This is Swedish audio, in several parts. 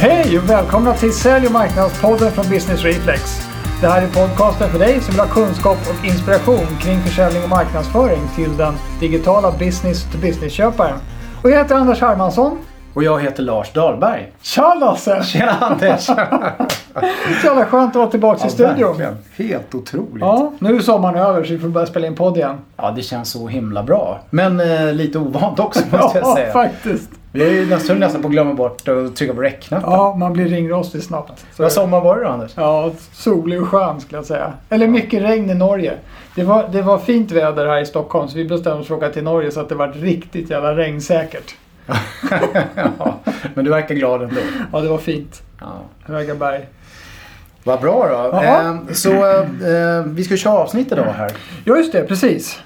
Hej och välkomna till Sälj och marknadspodden från Business Reflex. Det här är podcasten för dig som vill ha kunskap och inspiration kring försäljning och marknadsföring till den digitala business-to-business-köparen. Och jag heter Anders Hermansson. Och jag heter Lars Dahlberg. Tja Lasse! Tjena Anders! Så jävla skönt att vara tillbaka i studion. verkligen. Helt otroligt. Ja, nu är sommaren över så vi får börja spela in podd igen. Ja, det känns så himla bra. Men eh, lite ovant också måste jag Ja, säga. faktiskt. Vi är nästan, nästan på att glömma bort att trycka på räckknappen. Ja, man blir ringrostig snabbt. Så- Vad sommar var det då Anders? Ja, solig och skön skulle jag säga. Eller mycket regn i Norge. Det var, det var fint väder här i Stockholm så vi bestämde oss för att åka till Norge så att det var riktigt jävla regnsäkert. ja, men du verkar glad ändå. Ja, det var fint. Ja. Höga berg. Vad bra då. Jaha. Eh, så eh, vi ska köra avsnitt idag här. Ja, just det. Precis.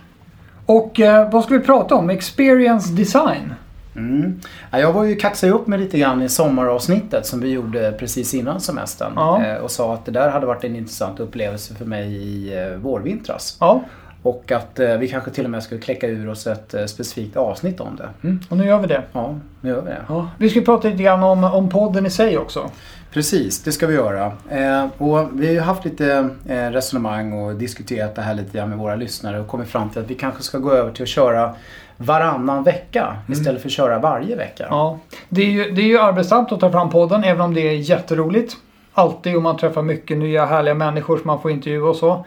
Och eh, vad ska vi prata om? Experience design. Mm. Ja, jag var ju kaxade upp mig lite grann i sommaravsnittet som vi gjorde precis innan semestern. Ja. Eh, och sa att det där hade varit en intressant upplevelse för mig i eh, vårvintras. Ja, Och att eh, vi kanske till och med skulle kläcka ur oss ett eh, specifikt avsnitt om det. mm. och nu gör vi det. Ja, nu gör vi det. Ja. Vi ska prata lite grann om, om podden i sig också. Precis, det ska vi göra. Eh, och vi har ju haft lite resonemang och diskuterat det här lite grann med våra lyssnare och kommit fram till att vi kanske ska gå över till att köra varannan vecka istället för att köra varje vecka. Ja. Det, är ju, det är ju arbetsamt att ta fram podden även om det är jätteroligt. Alltid om man träffar mycket nya härliga människor som man får intervjua och så.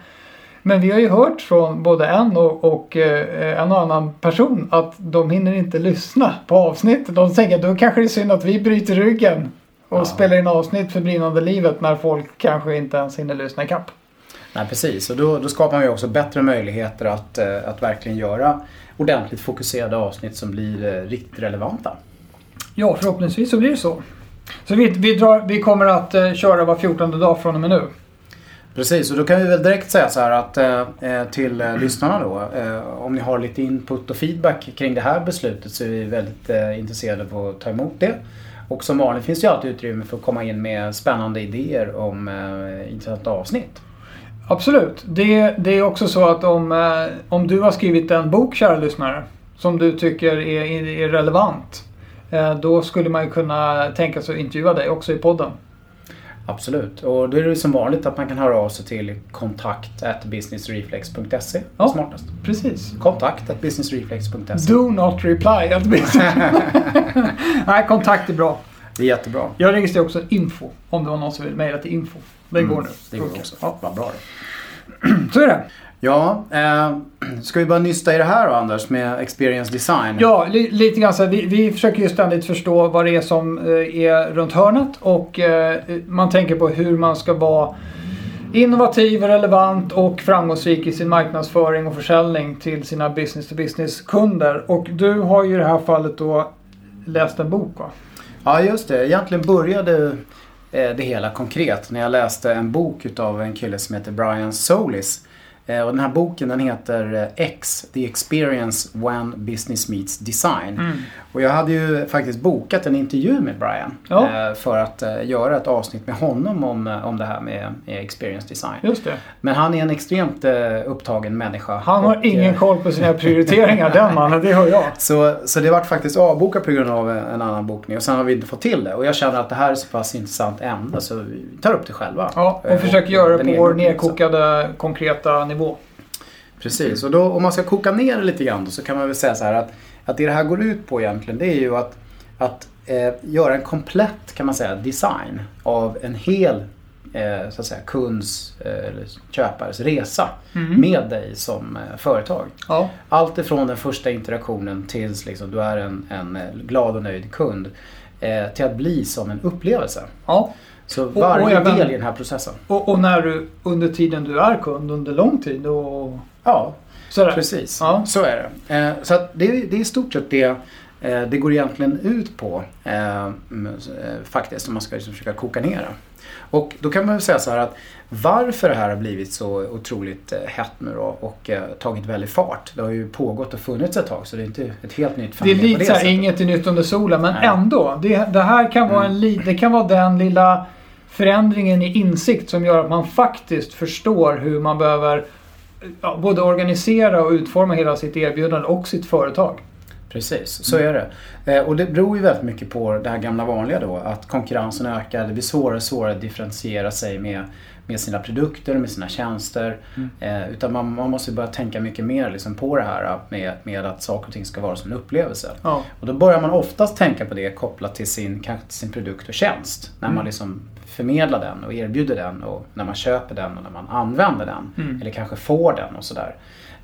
Men vi har ju hört från både en och, och eh, en och annan person att de hinner inte lyssna på avsnittet. De tänker då kanske det är synd att vi bryter ryggen och Ja. spelar in avsnitt för brinnande livet när folk kanske inte ens hinner lyssna ikapp. Nej, precis. Och då, då skapar man ju också bättre möjligheter att, eh, att verkligen göra ordentligt fokuserade avsnitt som blir eh, riktigt relevanta. Ja, förhoppningsvis så blir det så. Så vi, vi, drar, vi kommer att eh, köra var 14 dag från och med nu. Precis, och då kan vi väl direkt säga så här att eh, till eh, lyssnarna då. Eh, om ni har lite input och feedback kring det här beslutet så är vi väldigt intresserade på att ta emot det. Och som vanligt finns det ju alltid utrymme för att komma in med spännande idéer om intressanta avsnitt. Absolut. Det, det är också så att om, eh, om du har skrivit en bok, kära lyssnare, som du tycker är, är relevant, eh, då skulle man ju kunna tänka sig att intervjua dig också i podden. Absolut. Och då är det som vanligt att man kan höra av sig till kontakt businessreflex.se. Ja. Smartast. Precis. Kontakt businessreflex.se. Do not reply. att bli- Nej, kontakt är bra. Det är jättebra. Jag registrerar också info om det var någon som vill mejla till info. Det går nu. Det går också. Ja, Vad bra det. så är det. Ja, eh, ska vi bara nysta i det här då Anders med experience design? Ja, li, lite grann så här, vi, vi försöker ju ständigt förstå vad det är som eh, är runt hörnet och eh, man tänker på hur man ska vara innovativ, relevant och framgångsrik i sin marknadsföring och försäljning till sina business to business kunder. Och du har ju i det här fallet då läst en bok va? Ja, just det. Egentligen började eh, det hela konkret när jag läste en bok utav en kille som heter Brian Solis. Eh, Och den här boken den heter eh, X, The Experience When Business Meets Design. Mm. Och jag hade ju faktiskt bokat en intervju med Brian Ja. eh, för att göra ett avsnitt med honom om, om det här med experience design. Just det. Men han är en extremt upptagen människa. Han har och, ingen koll på sina prioriteringar den mannen, det hör jag. Så, så det vart faktiskt avbokat på grund av en annan bokning och sen har vi inte fått till det. Och jag känner att det här är så pass intressant ämne så vi tar upp det själva. Ja, Eh, och försöker göra det på vår nedkokade konkreta nivå. Precis, och då, om man ska koka ner det lite grann då, så kan man väl säga så här att, att det det här går ut på egentligen det är ju att, att eh, göra en komplett kan man säga design av en hel eh, så att säga, kunds eh, eller köpares resa Mm. med dig som eh, företag. Ja, Allt ifrån den första interaktionen tills liksom, du är en, en eh, glad och nöjd kund eh, till att bli som en upplevelse. ja. Så och varje även- del i den här processen. Och, och när du under tiden du är kund, under lång tid och Ja, sådär. precis. Ja. Så är det. Eh, så det, det är i stort sett det eh, det går egentligen ut på eh, mm, eh, faktiskt om man ska liksom försöka koka ner det. Och då kan man väl säga så här att varför det här har blivit så otroligt hett nu då och tagit väldigt fart. Det har ju pågått och funnits ett tag så det är inte ett helt nytt Det är fenomen lite det sättet. inget är nytt under solen, men Nej. ändå. Det, det här kan vara, en, li- det kan vara den lilla förändringen i insikt som gör att man faktiskt förstår hur man behöver ja, både organisera och utforma hela sitt erbjudande och sitt företag. Precis, så är det. Eh, och det beror ju väldigt mycket på det här gamla vanliga då. Att konkurrensen ökar, det blir svårare och svårare att differentiera sig med, med sina produkter, med sina tjänster. Mm. Eh, utan man, man måste börja tänka mycket mer liksom på det här med, med att saker och ting ska vara som en upplevelse. Ja. Och då börjar man oftast tänka på det kopplat till sin, kanske till sin produkt och tjänst. När Mm. man liksom förmedlar den och erbjuder den och när man köper den och när man använder den. Mm. Eller kanske får den och sådär.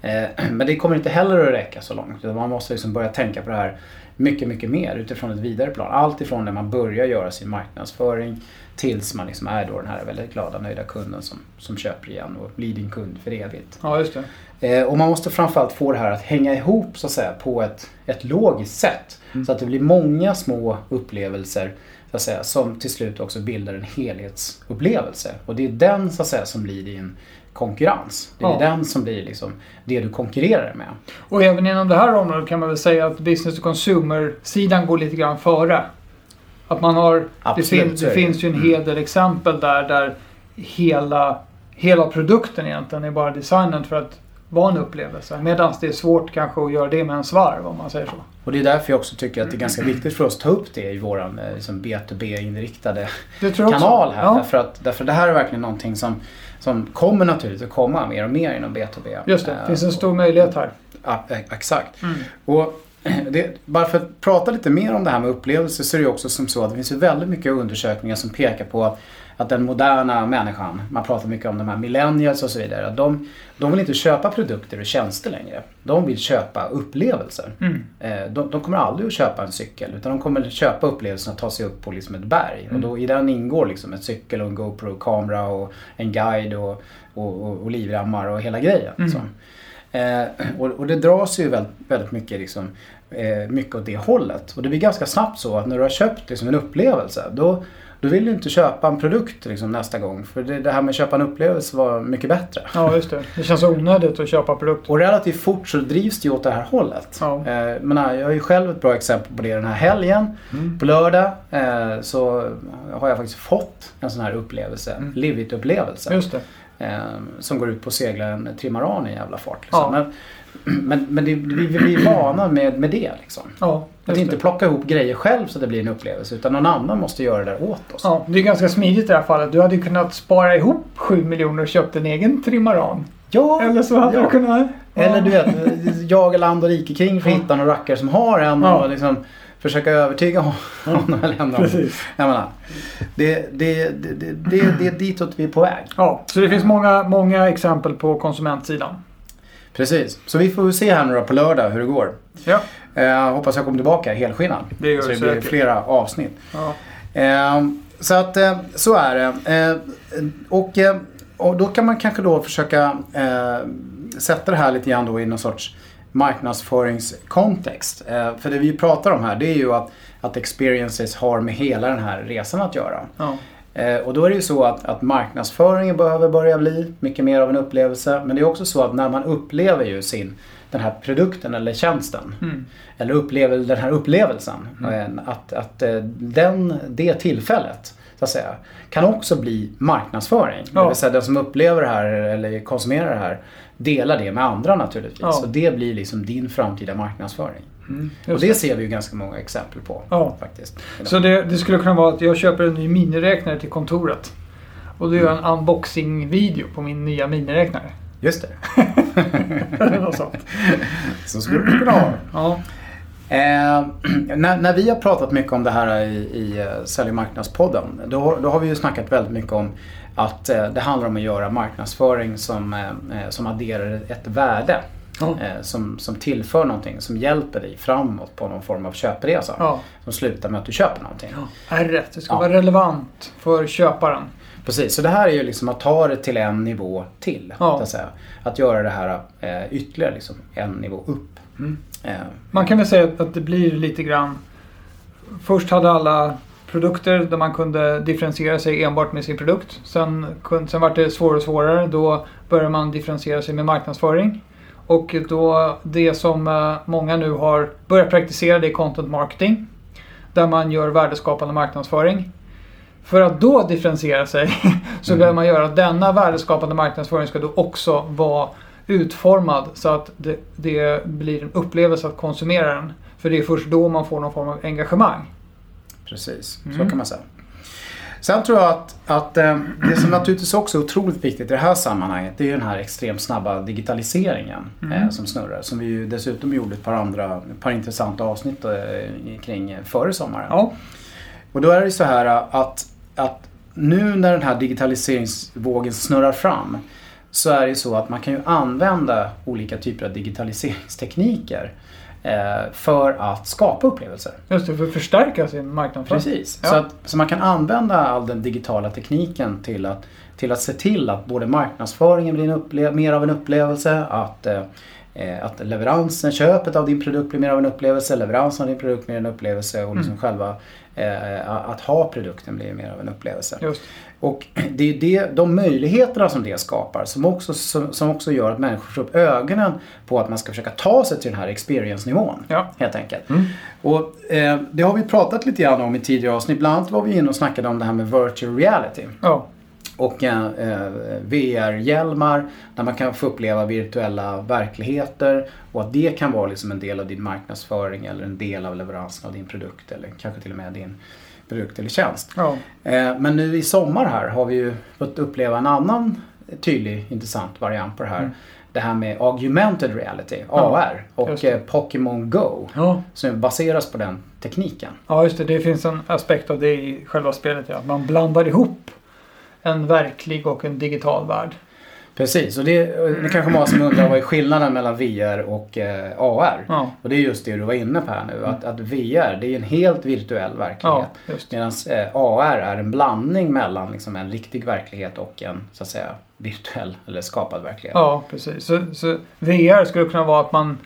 Eh, Men det kommer inte heller att räcka så långt. Man måste liksom börja tänka på det här mycket, mycket mer utifrån ett vidare plan. Allt ifrån när man börjar göra sin marknadsföring tills man liksom är då den här väldigt glada, nöjda kunden som, som köper igen och blir din kund för evigt. ja, just det. Eh, och man måste framförallt få det här att hänga ihop så att säga på ett, ett logiskt sätt. Så att det blir många små upplevelser så att säga, som till slut också bildar en helhetsupplevelse. Och det är den så att säga som blir din konkurrens. Det är Ja. den som blir liksom det du konkurrerar med. Och även inom det här området kan man väl säga att business to consumer-sidan går lite grann före. Att man har, det, Absolut, fin, det är det. finns ju en hel del exempel där, där hela, hela produkten egentligen är bara designad för att vara en upplevelse. Medan det är svårt kanske att göra det med en svarv om man säger så. Och det är därför jag också tycker att det är ganska viktigt för oss att ta upp det i våran eh, liksom B2B-inriktade Det tror jag kanal här. Ja, Därför, att, därför det här är verkligen någonting som, som kommer naturligtvis att komma mer och mer inom B2B. just det. Eh, Det finns en stor möjlighet här. Ja, e- exakt. Mm. Och det, bara för att prata lite mer om det här med upplevelser så är det också som så att det finns väldigt mycket undersökningar som pekar på att, att den moderna människan, man pratar mycket om de här millennials och så vidare, att de, de vill inte köpa produkter och tjänster längre. De vill köpa upplevelser. Mm. Eh, De, de kommer aldrig att köpa en cykel utan de kommer köpa upplevelsen att ta sig upp på liksom ett berg. Och då, i den ingår liksom en cykel och en GoPro-kamera och en guide och, och, och, och livrammar och hela grejen. Mm. Eh, och, och det dras ju väldigt, väldigt mycket, liksom, eh, mycket åt det hållet. Och det blir ganska snabbt så att när du har köpt liksom, en upplevelse då, då vill du inte köpa en produkt liksom, nästa gång. För det, det här med att köpa en upplevelse var mycket bättre. Ja, just det. Det känns onödigt att köpa produkter. Och relativt fort så drivs det ju åt det här hållet. Ja. Eh, men nej, jag har ju själv ett bra exempel på det den här helgen. Mm. På lördag eh, så har jag faktiskt fått en sån här upplevelse. Mm. Live it-upplevelse. Just det. Eh, som går ut på att segla en trimaran i en jävla fart. Liksom. Ja. Men, men, men det, vi, blir vana med, med det. Liksom. Ja, Att inte det. plocka ihop grejer själv så att det blir en upplevelse. Utan någon annan måste göra det där åt oss. Ja, det är ganska smidigt i det här fallet. Du hade ju kunnat spara ihop 7 miljoner och köpt en egen trimaran. Ja, Eller så hade ja. du kunnat... Eller du vet, jaga land och rike kring för att Ja. hitta några rackare som har en Ja. och liksom försöka övertyga honom eller henne. om- det, det, det, det, det är ditåt vi är på väg. Ja, så det finns många, många exempel på konsumentsidan. Precis. Så vi får se här nu på lördag hur det går. Ja, Eh, hoppas jag kommer tillbaka helskinnad. Det gör så det blir säkert. flera avsnitt. ja. Eh, så att eh, så är det. Eh, och, eh, och då kan man kanske då försöka eh, sätta det här lite grann då i någon sorts marknadsföringskontext. För det vi pratar om här det är ju att, att experiences har med hela den här resan att göra. ja. Eh, och då är det ju så att, att marknadsföringen behöver börja bli mycket mer av en upplevelse. Men det är också så att när man upplever ju sin, den här produkten eller tjänsten. Mm. Eller upplever den här upplevelsen. Mm. eh, Att, att eh, den, det tillfället så att säga, kan också bli marknadsföring. Ja. Det vill säga den som upplever det här eller konsumerar det här delar det med andra naturligtvis. Ja. Och det blir liksom din framtida marknansföring. Mm. Och det ser vi ju ganska många exempel på Ja. faktiskt. Så det, det skulle kunna vara att jag köper en ny miniräknare till kontoret. Och då gör jag en unboxing-video på min nya miniräknare. Just det. Eller något sånt. Så skulle du kunna det. Ja. Eh, när, när vi har pratat mycket om det här i, i eh, Sälj och marknadspodden då, då har vi ju snackat väldigt mycket om att eh, det handlar om att göra marknadsföring som, eh, eh, som adderar ett värde. Ja. Eh, som, som tillför någonting, som hjälper dig framåt på någon form av köpresa. Ja. Som slutar med att du köper någonting. R rätt. Det ska Ja. vara relevant för köparen. Precis, så det här är ju liksom att ta det till en nivå till. Ja. Att, säga. att göra det här eh, ytterligare liksom, en nivå upp. Mm. Eh, Man kan väl säga att- det blir lite grann... Först hade alla produkter där man kunde differentiera sig enbart med sin produkt. Sen, sen var det svårare och svårare. Då började man differentiera sig med marknadsföring. Och då det som eh, många nu har börjat praktisera det är content marketing. Där man gör värdeskapande marknadsföring. För att då differentiera sig så Mm. behöver man göra att denna värdeskapande marknadsföring ska då också vara utformad så att det, det blir en upplevelse att konsumera den. För det är först då man får någon form av engagemang. Precis, Mm. så kan man säga. Sen tror jag att, att eh, det som naturligtvis också är otroligt viktigt i det här sammanhanget det är ju den här extremt snabba digitaliseringen Mm. eh, som snurrar. Som vi ju dessutom gjorde ett par andra, ett par intressanta avsnitt eh, kring före sommaren. Ja, Och då är det så här att, att nu när den här digitaliseringsvågen snurrar fram så är det så att man kan ju använda olika typer av digitaliseringstekniker för att skapa upplevelser. just det. För att förstärka sin marknadsföring. Precis. Ja. Så, att, så man kan använda all den digitala tekniken till att, till att se till att både marknadsföringen blir en mer av en upplevelse, att, eh, eh, att leveransen, köpet av din produkt blir mer av en upplevelse, leveransen av din produkt blir en upplevelse och liksom själva eh, att ha produkten blir mer av en upplevelse. Just. Och det är det, de möjligheterna som det skapar som också, som, som också gör att människor får upp ögonen på att man ska försöka ta sig till den här experience-nivån. Ja. Helt enkelt. Mm. Och eh, det har vi pratat lite grann om i tidigare avsnitt. Bland annat var vi inne och snackade om det här med virtual reality. Ja. Och eh, eh, VR-hjälmar där man kan få uppleva virtuella verkligheter. Och att det kan vara liksom en del av din marknadsföring eller en del av leveransen av din produkt. Eller kanske till och med din produkt eller tjänst. Ja. Eh, Men nu i sommar här har vi ju fått uppleva en annan tydlig intressant variant på det här. Mm. Det här med augmented reality, Ja, AR och eh, Pokémon Go. Ja. Som baseras på den tekniken. ja, just det. Det finns en aspekt av det i själva spelet. Ja. Man blandar ihop en verklig och en digital värld. Precis, och det, det kanske många som undrar vad är skillnaden mellan VR och eh, AR? Ja, Och det är just det du var inne på här nu. Att, att VR det är en helt virtuell verklighet. ja. Medan eh, AR är en blandning mellan liksom, en riktig verklighet och en så att säga virtuell eller skapad verklighet. Ja, precis. Så, så VR skulle kunna vara att man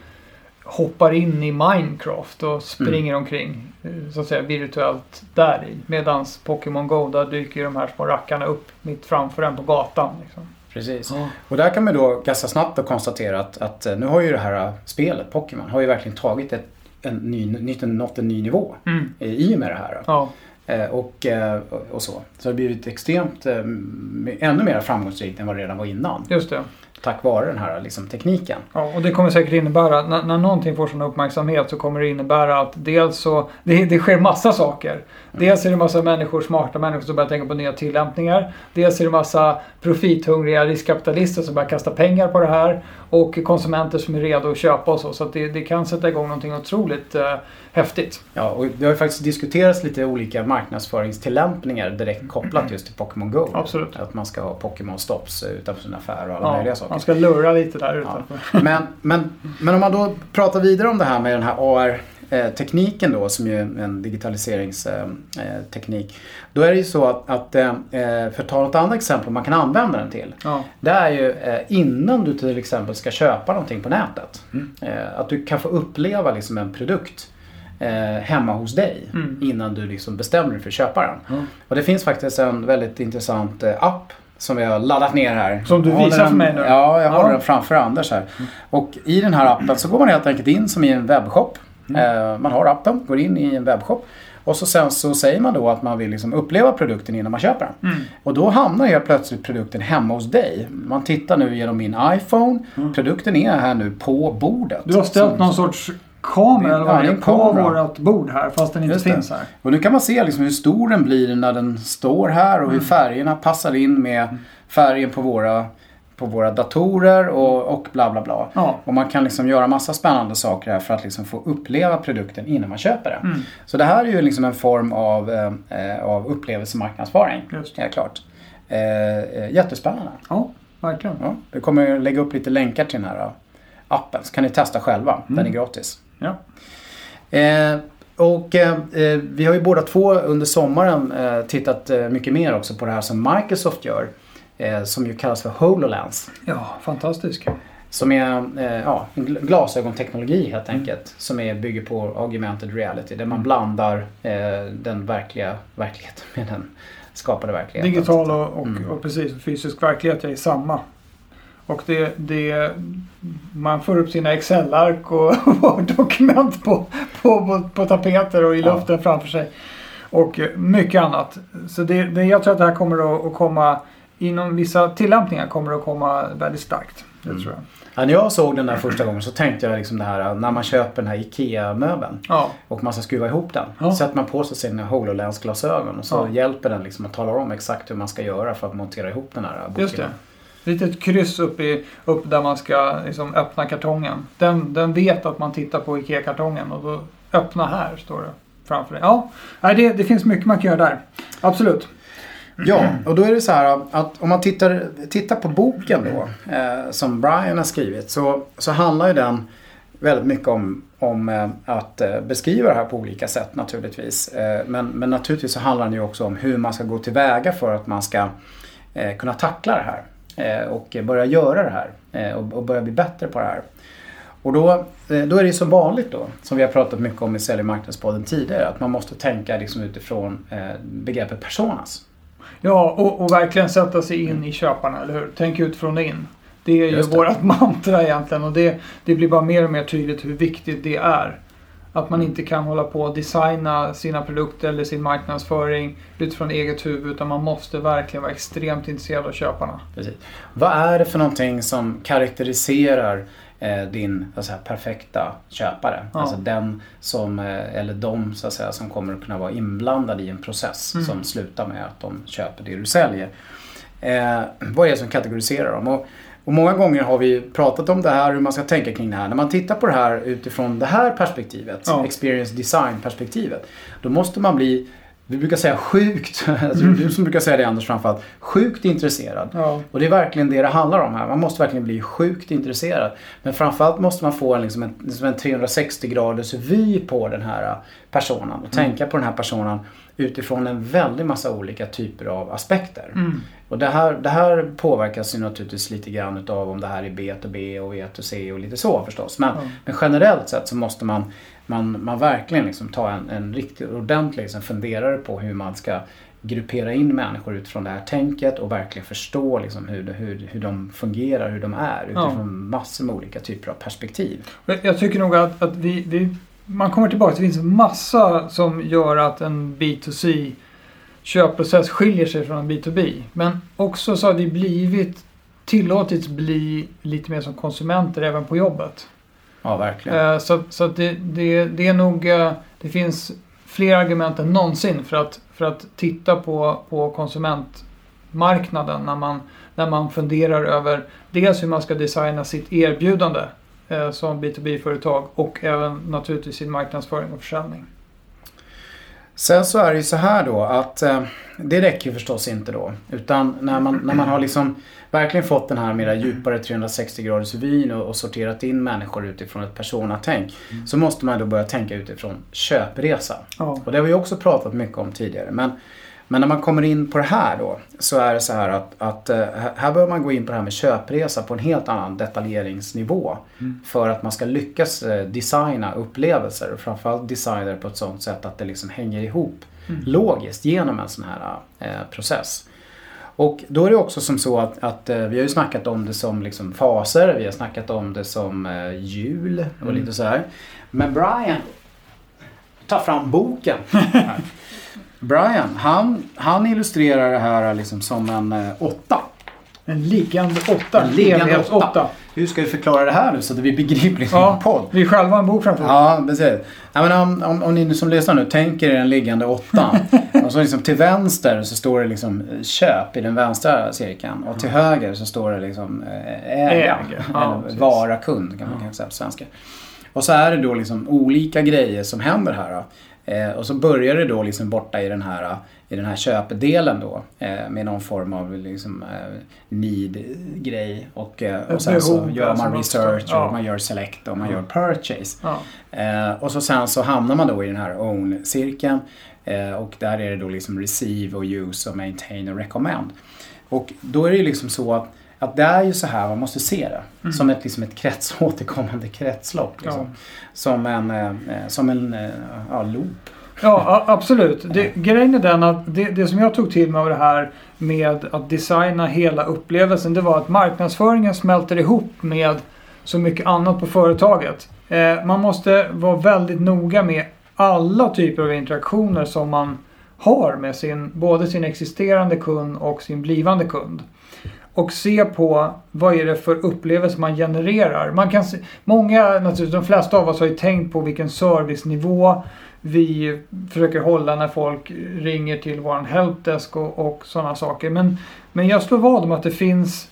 hoppar in i Minecraft och springer omkring eh, så att säga virtuellt där i. Medans Pokémon Go, där dyker de här små rackarna upp mitt framför en på gatan. Liksom. Precis. Ja. Och där kan man då ganska snabbt konstatera att, att eh, nu har ju det här eh, spelet, Pokémon, har ju verkligen tagit ett, en ny, nytt, nått en ny nivå Mm. i och med det här. Ja, Och, och så. Så det har blivit extremt, ännu mer framgångsrikt än vad det redan var innan. just det. Tack vare den här liksom, tekniken. Ja, och det kommer säkert innebära, när, när någonting får sån uppmärksamhet så kommer det innebära att dels så, det, det sker massa saker. Dels är det massa människor, smarta människor som börjar tänka på nya tillämpningar. Dels är det massa profithungriga riskkapitalister som börjar kasta pengar på det här. Och konsumenter som är redo att köpa och så. Så det, det kan sätta igång någonting otroligt eh, häftigt. Ja, och det har ju faktiskt diskuterats lite olika marknadsföringstillämpningar direkt kopplat just till Pokémon Go. Absolut. Att man ska ha Pokémon Stops eh, utanför sina affärer och alla möjliga Ja, saker. man ska lurra lite där Ja. utanför. Men, men, men om man då pratar vidare om det här med den här AR-tekniken då som ju är en digitaliseringsteknik. Då är det ju så att, att eh, för att ta något annat exempel man kan använda den till. Ja, Det är ju eh, innan du till exempel ska köpa någonting på nätet. Mm. Eh, att du kan få uppleva liksom en produkt eh, hemma hos dig Mm. innan du liksom bestämmer dig för att köpa den. Ja. Och det finns faktiskt en väldigt intressant eh, app som jag har laddat ner här. Som du visar för den- mig nu. Ja, jag håller Ja. Mm. den framför Anders här. Och i den här appen så går man helt enkelt in som i en webbshop. Mm. Eh, man har appen, går in i en webbshop. Och så sen så säger man då att man vill liksom uppleva produkten innan man köper den. Mm. Och då hamnar helt plötsligt produkten hemma hos dig. Man tittar nu genom min iPhone. Produkten är här nu på bordet. Mm. Du har ställt Som- någon sorts kamera eller vad det det är på kamera. vårt bord här fast den inte Just det. finns här. Och nu kan man se liksom hur stor den blir när den står här och hur Mm. färgerna passar in med färgen på våra, på våra datorer och, och bla bla bla. Ja. Och man kan liksom göra massa spännande saker här för att liksom få uppleva produkten innan man köper den. Mm. Så det här är ju liksom en form av, eh, eh, av upplevelsemarknadsföring. Just det. Helt klart. Eh, eh, jättespännande. Ja, verkligen. Ja, vi kommer lägga upp lite länkar till den här uh, appen så kan ni testa själva. Den Mm. är gratis. Ja. Eh, och eh, eh, vi har ju båda två under sommaren eh, tittat eh, mycket mer också på det här som Microsoft gör. Eh, som ju kallas för HoloLens. ja, fantastisk. Som är ja, en gl- glasögonteknologi helt enkelt. Som är, bygger på augmented reality. Där man blandar eh, den verkliga verkligheten med den skapade verkligheten. Digital och, och, Mm. och precis fysisk verklighet är samma. Och det, det, man får upp sina Excel-ark och Word-dokument på, på, på, på tapeter och i Ja. luften framför sig. Och mycket annat. Så det, det, jag tror att det här kommer att, att komma inom vissa tillämpningar kommer det att komma väldigt starkt. Det Mm. tror jag. Ja, när jag såg den där första gången så tänkte jag liksom det här när man köper den här IKEA-möbeln Ja, och man ska skruva ihop den. Ja. Sätter man på sig sina HoloLens-glasögon och så Ja. hjälper den liksom att tala om exakt hur man ska göra för att montera ihop den här boken. just det. Litet kryss upp, i, upp där man ska liksom öppna kartongen. Den, den vet att man tittar på IKEA-kartongen och då öppna här står det framför dig. Ja, det, det finns mycket man kan göra där. Absolut. Ja, och då är det så här att om man tittar, tittar på boken då eh, som Brian har skrivit så, så handlar ju den väldigt mycket om, om eh, att eh, beskriva det här på olika sätt naturligtvis. Eh, men, men naturligtvis så handlar den ju också om hur man ska gå tillväga för att man ska eh, kunna tackla det här och börja göra det här eh, och, börja bli bättre på det här. Och då, eh, då är det ju som vanligt då, som vi har pratat mycket om i Sälj marknadspodden tidigare, att man måste tänka liksom utifrån eh, begreppet personas. Ja, och, och verkligen sätta sig in i köparna, eller hur? Tänk ut från och in. Det är ju vårt mantra egentligen och det, det blir bara mer och mer tydligt hur viktigt det är. Att man inte kan hålla på och designa sina produkter eller sin marknadsföring utifrån eget huvud utan man måste verkligen vara extremt intresserad av köparna. Precis. Vad är det för någonting som karaktäriserar eh, din så säga, perfekta köpare? Ja. Alltså den som, eh, eller de så att säga, som kommer att kunna vara inblandade i en process Mm. som slutar med att de köper det du säljer. Eh, vad är det som kategoriserar dem? Och, och många gånger har vi pratat om det här, hur man ska tänka kring det här. När man tittar på det här utifrån det här perspektivet, Ja. experience design perspektivet, då måste man bli vi brukar säga sjukt, alltså Mm. du som brukar säga det Anders framförallt, sjukt intresserad. Ja, Och det är verkligen det det handlar om här. Man måste verkligen bli sjukt intresserad. Men framförallt måste man få en, liksom en, liksom en 360 graders vy på den här personen. Och tänka på den här personen utifrån en väldig massa olika typer av aspekter. mm. Och det här, det här påverkas ju naturligtvis lite grann utav om det här är B2B och E2C och lite så förstås. Men, Ja. men generellt sett så måste man, man, man verkligen liksom ta en, en riktigt ordentlig liksom funderare på hur man ska gruppera in människor utifrån det här tänket och verkligen förstå liksom hur, hur, hur de fungerar, hur de är utifrån Ja. massor med olika typer av perspektiv. Jag- tycker nog att, att vi, vi, man kommer tillbaka, det finns massa som gör att en B2C köpprocess skiljer sig från en B2B. Men också så har vi blivit tillåtits bli lite mer som konsumenter även på jobbet. Ja, verkligen. Eh, Så, så det, det, det är nog, eh, det finns fler argument än någonsin för att, för att titta på, på konsumentmarknaden när man, när man funderar över dels hur man ska designa sitt erbjudande eh, som B2B-företag och även naturligtvis sin marknadsföring och försäljning. Sen så är det ju så här då att eh, det räcker ju förstås inte då. Utan när man, när man har liksom verkligen fått den här mera djupare 360 graders vyn och, och sorterat in människor utifrån ett personatänk. Så måste man då börja tänka utifrån köpresa. Ja. Och det har vi också pratat mycket om tidigare. Men, men när man kommer in på det här då så är det så här att, att eh, här bör man gå in på det här med köpresa på en helt annan detaljeringsnivå. För att man ska lyckas eh, designa upplevelser och framförallt designa det på ett sådant sätt att det liksom hänger ihop logiskt genom en sån här eh, process. Och då är det också som så att, att eh, vi har ju snackat om det som liksom faser, vi har snackat om det som eh, jul och lite så här. Men Brian tar fram boken. Brian, han, han illustrerar det här liksom som en eh, åtta. En liggande åtta. En liggande evighets åtta. Hur ska vi förklara det här nu så att vi begriper liksom Ja, podd? vi själva har en bok framför oss. Ja, precis. Ja, men om, om, om ni som lyssnar nu tänker er en liggande åtta. och så liksom till vänster så står det liksom eh, köp i den vänstra cirkeln. Och till höger så står det liksom eh, äga. Äga, ja, eller vara kund kan man kanske säga på svenska. Och så är det då liksom olika grejer som händer här. Då. Eh, och så börjar det då liksom borta i den här, i den här köpdelen då. Eh, med någon form av liksom, eh, need-grej. Och, eh, och sen så gör alltså, man man research. Ja. och man gör select och man gör purchase. Ja. Eh, och så sen så hamnar man då i den här own-cirkeln. Eh, och där är det då liksom receive och use och maintain och recommend. Och då är det ju liksom så att, att det är ju så här man måste se det. Som ett, liksom ett krets, återkommande kretslopp. Liksom. Ja. Som en, eh, som en eh, ja, loop. Ja, absolut. Det, grejen är den att det, det som jag tog till mig av det här med att designa hela upplevelsen, det var att marknadsföringen smälter ihop med så mycket annat på företaget. Eh, man måste vara väldigt noga med alla typer av interaktioner som man har med sin, både sin existerande kund och sin blivande kund. Och se på vad är det för upplevelse man genererar. Man kan se, många, naturligtvis de flesta av oss har ju tänkt på vilken servicenivå vi försöker hålla när folk ringer till vår helpdesk och, och sådana saker. Men, men jag slår vad om att det finns,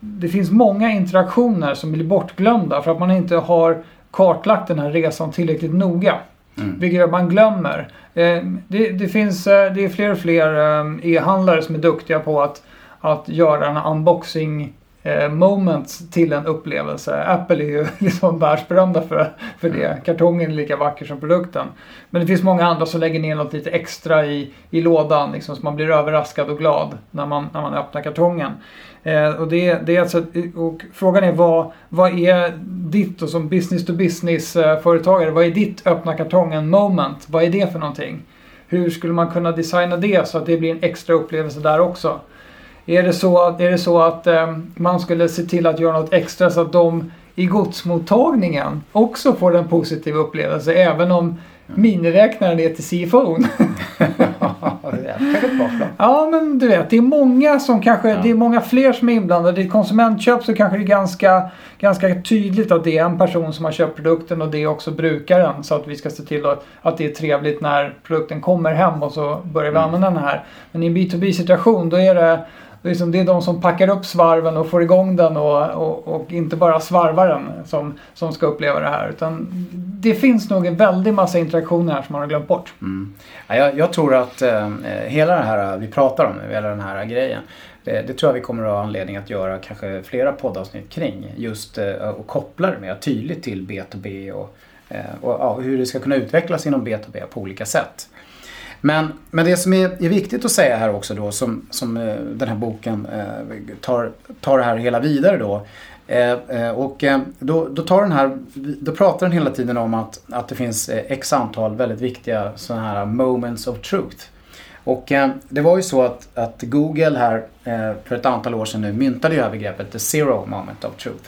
det finns många interaktioner som blir bortglömda för att man inte har kartlagt den här resan tillräckligt noga. Mm. Vilket man glömmer. Eh, det, det, finns, eh, det är fler och fler eh, e-handlare som är duktiga på att, att göra en unboxing eh, moments till en upplevelse. Apple är ju liksom världsberömda för, för det. Mm. Kartongen är lika vacker som produkten. Men det finns många andra som lägger ner något lite extra i, i lådan liksom, så man blir överraskad och glad när man, när man öppnar kartongen. Eh, och, det, det är alltså, och frågan är vad, vad är ditt och som business to business eh, vad är ditt öppna kartongen moment? Vad är det för någonting? Hur skulle man kunna designa det så att det blir en extra upplevelse där också? Är det så, är det så att eh, man skulle se till att göra något extra så att de i godsmottagningen också får en positiv upplevelse även om miniräknaren är till CFO'n? ja, men du vet, det är många som kanske, ja. det är många fler som är inblandade. I konsumentköp så kanske det är ganska, ganska tydligt att det är en person som har köpt produkten och det är också brukaren. Så att vi ska se till att, att det är trevligt när produkten kommer hem och så börjar vi mm. använda den här. Men i en B2B situation då är det liksom, det är de som packar upp svarven och får igång den och, och, och, inte bara svarvaren som, som ska uppleva det här. Utan det finns nog en väldig massa interaktioner här som man har glömt bort. Mm. Ja, jag, jag, tror att eh, hela det här vi pratar om nu, hela den här grejen. Det, det, tror jag vi kommer att ha anledning att göra kanske flera poddavsnitt kring. Just eh, och koppla det mer tydligt till B2B och, eh, och ja, hur det ska kunna utvecklas inom B2B på olika sätt. Men, men det som är, är, viktigt att säga här också då som, som eh, den här boken eh, tar, tar det här hela vidare då. Eh, eh och eh, då, då, tar den här, då pratar den hela tiden om att, att det finns eh, x antal väldigt viktiga sådana här moments of truth. Och eh, det var ju så att, att Google här eh, för ett antal år sedan nu myntade ju övergreppet the zero moment of truth.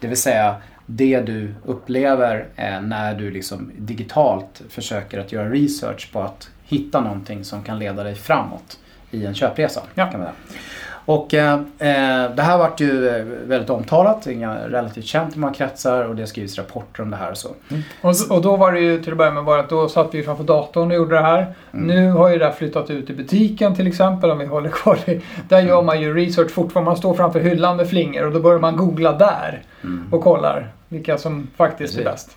Det vill säga det du upplever eh, när du liksom digitalt försöker att göra research på att hitta någonting som kan leda dig framåt i en köpresa. Ja. Kan man säga. Och eh, eh det här vart ju eh, väldigt omtalat, relativt känt i många kretsar och det skrivs rapporter om det här och så. Mm. Och, och, då var det ju till att börja med bara att då satt vi framför datorn och gjorde det här. Mm. Nu har ju det här flyttat ut i butiken till exempel om vi håller kvar det. Där mm. gör man ju research fortfarande. Man står framför hyllan med flingor och då börjar man googla där mm. och kollar vilka som faktiskt Precis. är bäst.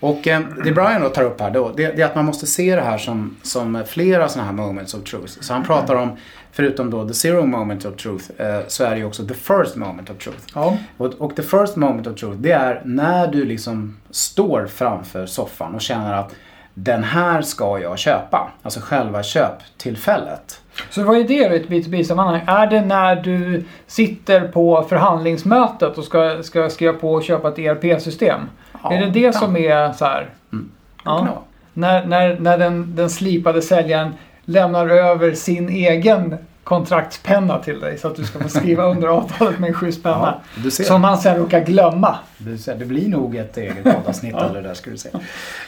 Och eh, det Brian då tar upp här då, det, det, är att man måste se det här som, som flera sådana här moments of truth. Så han pratar om, förutom då the zero moment of truth, eh, så är det ju också the first moment of truth. Ja. Och, och the first moment of truth, det är när du liksom står framför soffan och känner att den här ska jag köpa. Alltså själva köptillfället. Så vad är det i ett B2B-sammanhang? Är det när du sitter på förhandlingsmötet och ska, ska skriva på och köpa ett ERP-system? Ja, är det det som är så här? Mm. Ja. När, när, när den, den slipade säljaren lämnar över sin egen kontraktspenna till dig så att du ska få skriva under avtalet med en schysst penna. Ja, som han sen råkar glömma. Du ser, det blir nog ett eget poddavsnitt ja. eller där ska du se.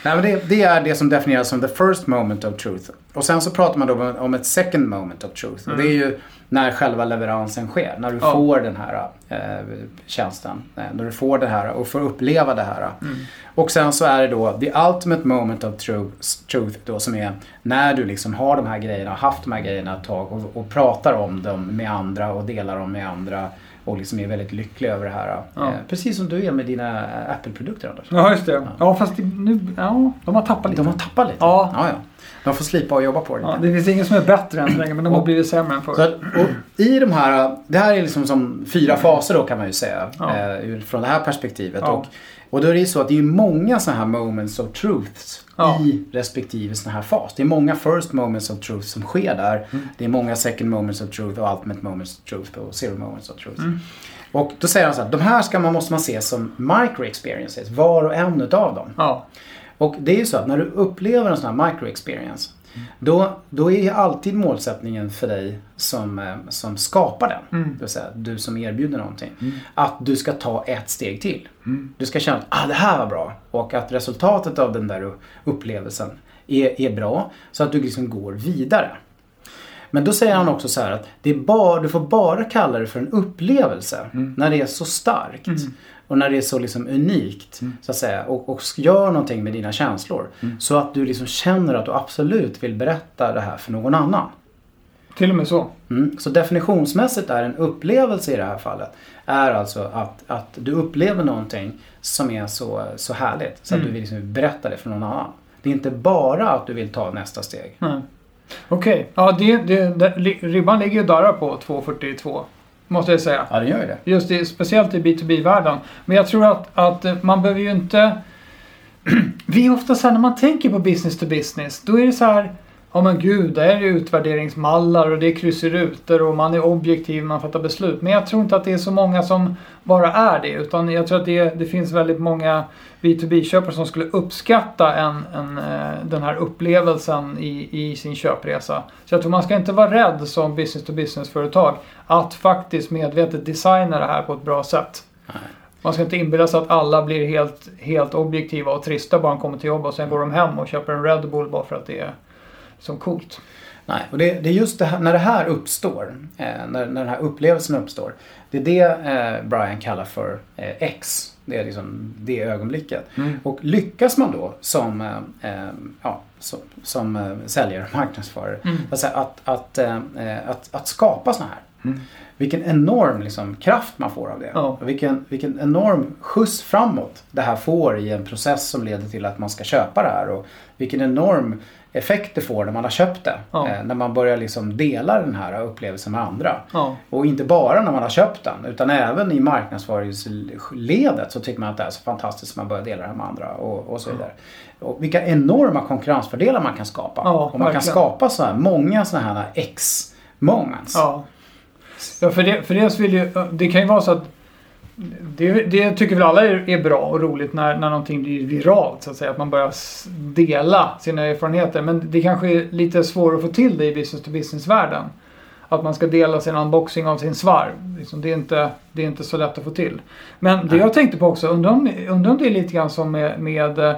Nej, men det, det, är det som definieras som the first moment of truth. Och sen så pratar man då om ett second moment of truth. Mm. Och det är ju när själva leveransen sker. När du ja. får den här eh, tjänsten. Eh, när du får det här och får uppleva det här. Mm. Och sen så är det då the ultimate moment of truth, truth då som är när du liksom har de här grejerna, haft de här grejerna ett tag och, och pratar om dem med andra och delar dem med andra och liksom är väldigt lycklig över det här. Ja. Eh, precis som du är med dina Apple-produkter Anders. Ja, just det. Ja, ja fast nu, ja, de har tappat lite. De har tappat lite? Ja. ja, ja. De får slipa och jobba på det. Ja, det finns ingen som är bättre än så länge men de har blivit sämre än förr. I de här, det här är liksom som fyra faser då kan man ju säga. Ja. Eh, från det här perspektivet. Ja. Och, och då är det ju så att det är många sådana här moments of truths ja. i respektive sån här fas. Det är många first moments of truth som sker där. Mm. Det är många second moments of truth och ultimate moments of truth och zero moments of truth. Mm. Och då säger han så här, de här ska man, måste man se som micro experiences, var och en utav dem. Ja. Och det är ju så att när du upplever en sån här micro experience då, då är alltid målsättningen för dig som, eh, som skapar den, mm. det vill säga du som erbjuder någonting, mm. att du ska ta ett steg till. Mm. Du ska känna att ah, det här var bra och att resultatet av den där upplevelsen är, är bra så att du liksom går vidare. Men då säger han också så här att det är bara, du får bara kalla det för en upplevelse när det är så starkt. Och när det är så liksom unikt så att säga och, och gör någonting med dina känslor. Så att du liksom känner att du absolut vill berätta det här för någon annan. Till och med så. Mm. Så definitionsmässigt är en upplevelse i det här fallet är alltså att, att du upplever någonting som är så, så härligt så att du vill liksom berätta det för någon annan. Det är inte bara att du vill ta nästa steg. Okej, ja det, det, det, ribban ligger ju där på 2.42. Måste jag säga. Ja, det gör ju det. Just det, speciellt i B2B-världen. Men jag tror att, att man behöver ju inte... Vi är ofta så här när man tänker på business to business. Då är det så här... Ja men gud, det är ju utvärderingsmallar och det är kryss i rutor och man är objektiv när man fattar beslut. Men jag tror inte att det är så många som bara är det. Utan jag tror att det, det finns väldigt många B2B-köpare som skulle uppskatta en, en, eh, den här upplevelsen i, i sin köpresa. Så jag tror man ska inte vara rädd som business to business-företag att faktiskt medvetet designa det här på ett bra sätt. Nej. Man ska inte inbilla sig att alla blir helt, helt objektiva och trista bara de kommer till jobb och sen går de hem och köper en Red Bull bara för att det är som coolt. Nej, och det, det är just det här, när det här uppstår, eh, när, när den här upplevelsen uppstår. Det är det eh, Brian kallar för eh, X. Det är liksom det ögonblicket. Och lyckas man då som, eh, eh, ja, som, som eh, säljare och marknadsförare alltså att, att, eh, att, att skapa såna här. Vilken enorm liksom, kraft man får av det. Ja. Vilken, vilken enorm skjuts framåt det här får i en process som leder till att man ska köpa det här. Och vilken enorm effekt det får när man har köpt det. Ja. Eh, när man börjar liksom dela den här upplevelsen med andra. Ja. Och inte bara när man har köpt den utan även i marknadsföringsledet så tycker man att det är så fantastiskt att man börjar dela det här med andra och, och så vidare. Och vilka enorma konkurrensfördelar man kan skapa. Ja, och man kan verkligen. skapa så här många sådana här X-moments. Ja. Ja, för, det, för dels vill ju, det kan ju vara så att det, det tycker väl alla är, är bra och roligt när, när någonting blir viralt så att säga. Att man börjar dela sina erfarenheter. Men det kanske är lite svårare att få till det i business to business-världen. Att man ska dela sin unboxing av sin svarv. Liksom, det, är inte, det är inte så lätt att få till. Men det Nej. jag tänkte på också, undrar om, undrar om det är lite grann som med, med eh,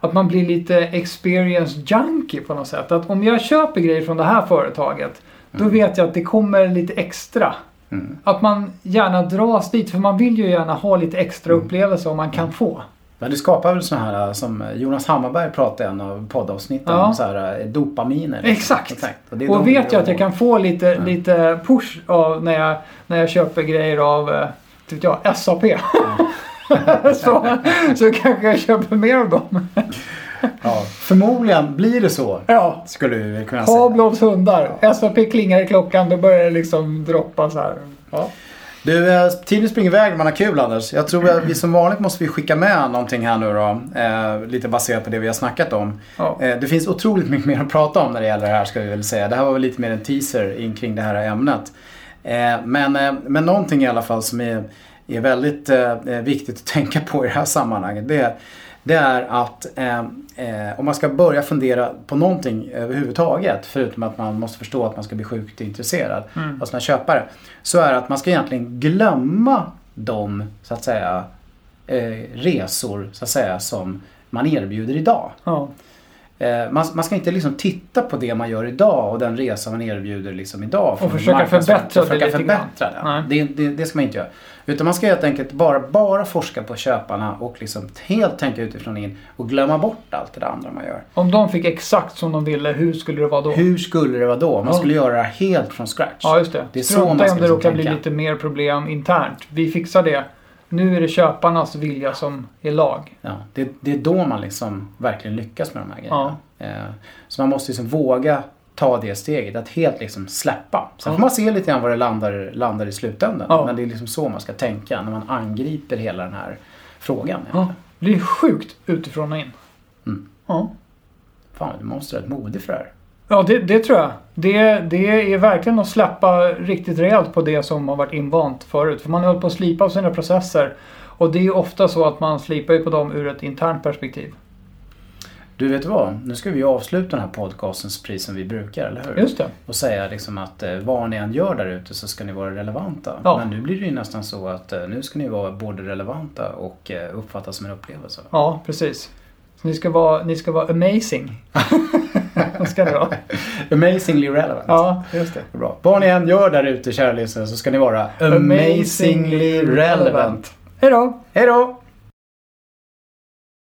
att man blir lite experience junkie på något sätt. Att om jag köper grejer från det här företaget, då vet jag att det kommer lite extra. Mm. Att man gärna dras dit, för man vill ju gärna ha lite extra upplevelse om man kan få. Men det skapar väl sådana här som Jonas Hammarberg pratade i en av poddavsnitten Ja. om så här, eh, dopaminer. liksom. Exakt. Och, Och vet jag att jag kan få lite, lite push av när jag, när jag köper grejer av vet jag, SAP. så, så kanske jag köper mer av dem. Ja, förmodligen blir det så. Ja. Skulle vi kunna säga. Pavlovs hundar. SAP klingar i klockan, då börjar det liksom droppa så här. Ja. Du, eh, tiden springer iväg man har kul Anders. Jag tror att vi som vanligt måste vi skicka med någonting här nu då. Eh, lite baserat på det vi har snackat om. Ja. Eh, det finns otroligt mycket mer att prata om när det gäller det här ska vi väl säga. Det här var väl lite mer en teaser in kring det här ämnet. Eh, men, eh, men någonting i alla fall som är, är väldigt eh, viktigt att tänka på i det här sammanhanget. Det, det är att eh, eh, om man ska börja fundera på någonting överhuvudtaget. Förutom att man måste förstå att man ska bli sjukt intresserad Mm. av sina köpare. Så är det att man ska egentligen glömma de så att säga eh, resor så att säga som man erbjuder idag. Ja. Eh, man, man ska inte liksom titta på det man gör idag och den resa man erbjuder liksom idag. Och försöka förbättra och det försöka grann. förbättra det. Det, det. Det ska man inte göra. Utan man ska helt enkelt bara, bara forska på köparna och liksom helt tänka utifrån in och glömma bort allt det där andra man gör. Om de fick exakt som de ville, hur skulle det vara då? Hur skulle det vara då? Man Ja. skulle göra det helt från scratch. Ja, just det. Det är så Strunta man ska om det liksom råkar bli lite mer problem internt. Vi fixar det. Nu är det köparnas vilja som är lag. Ja, det, det är då man liksom verkligen lyckas med de här grejerna. Eh, Så man måste liksom våga ta det steget, att helt liksom släppa. Sen får man se lite grann var det landar, landar i slutändan. Ja. Men det är liksom så man ska tänka när man angriper hela den här frågan. Ja. Det är sjukt utifrån och in. Mm. Ja. Fan, du måste vara rätt modig för det här. Ja, det, det tror jag. Det, det är verkligen att släppa riktigt rejält på det som har varit invant förut. För man har hållit på att slipa på sina processer. Och det är ofta så att man slipar ju på dem ur ett internt perspektiv. Du vet vad? Nu ska vi avsluta den här podcastens pris som vi brukar, eller hur? Just det. Och säga liksom att eh, vad ni än gör där ute så ska ni vara relevanta. Ja. Men nu blir det ju nästan så att eh, nu ska ni vara både relevanta och eh, uppfattas som en upplevelse. Ja, precis. Så ni ska vara, ni ska vara amazing. Ska ni vara? Amazingly relevant. Ja, just det. Bra. Vad ni än gör där ute, kära lyssnare, så ska ni vara amazingly relevant. Hej då! Hej då!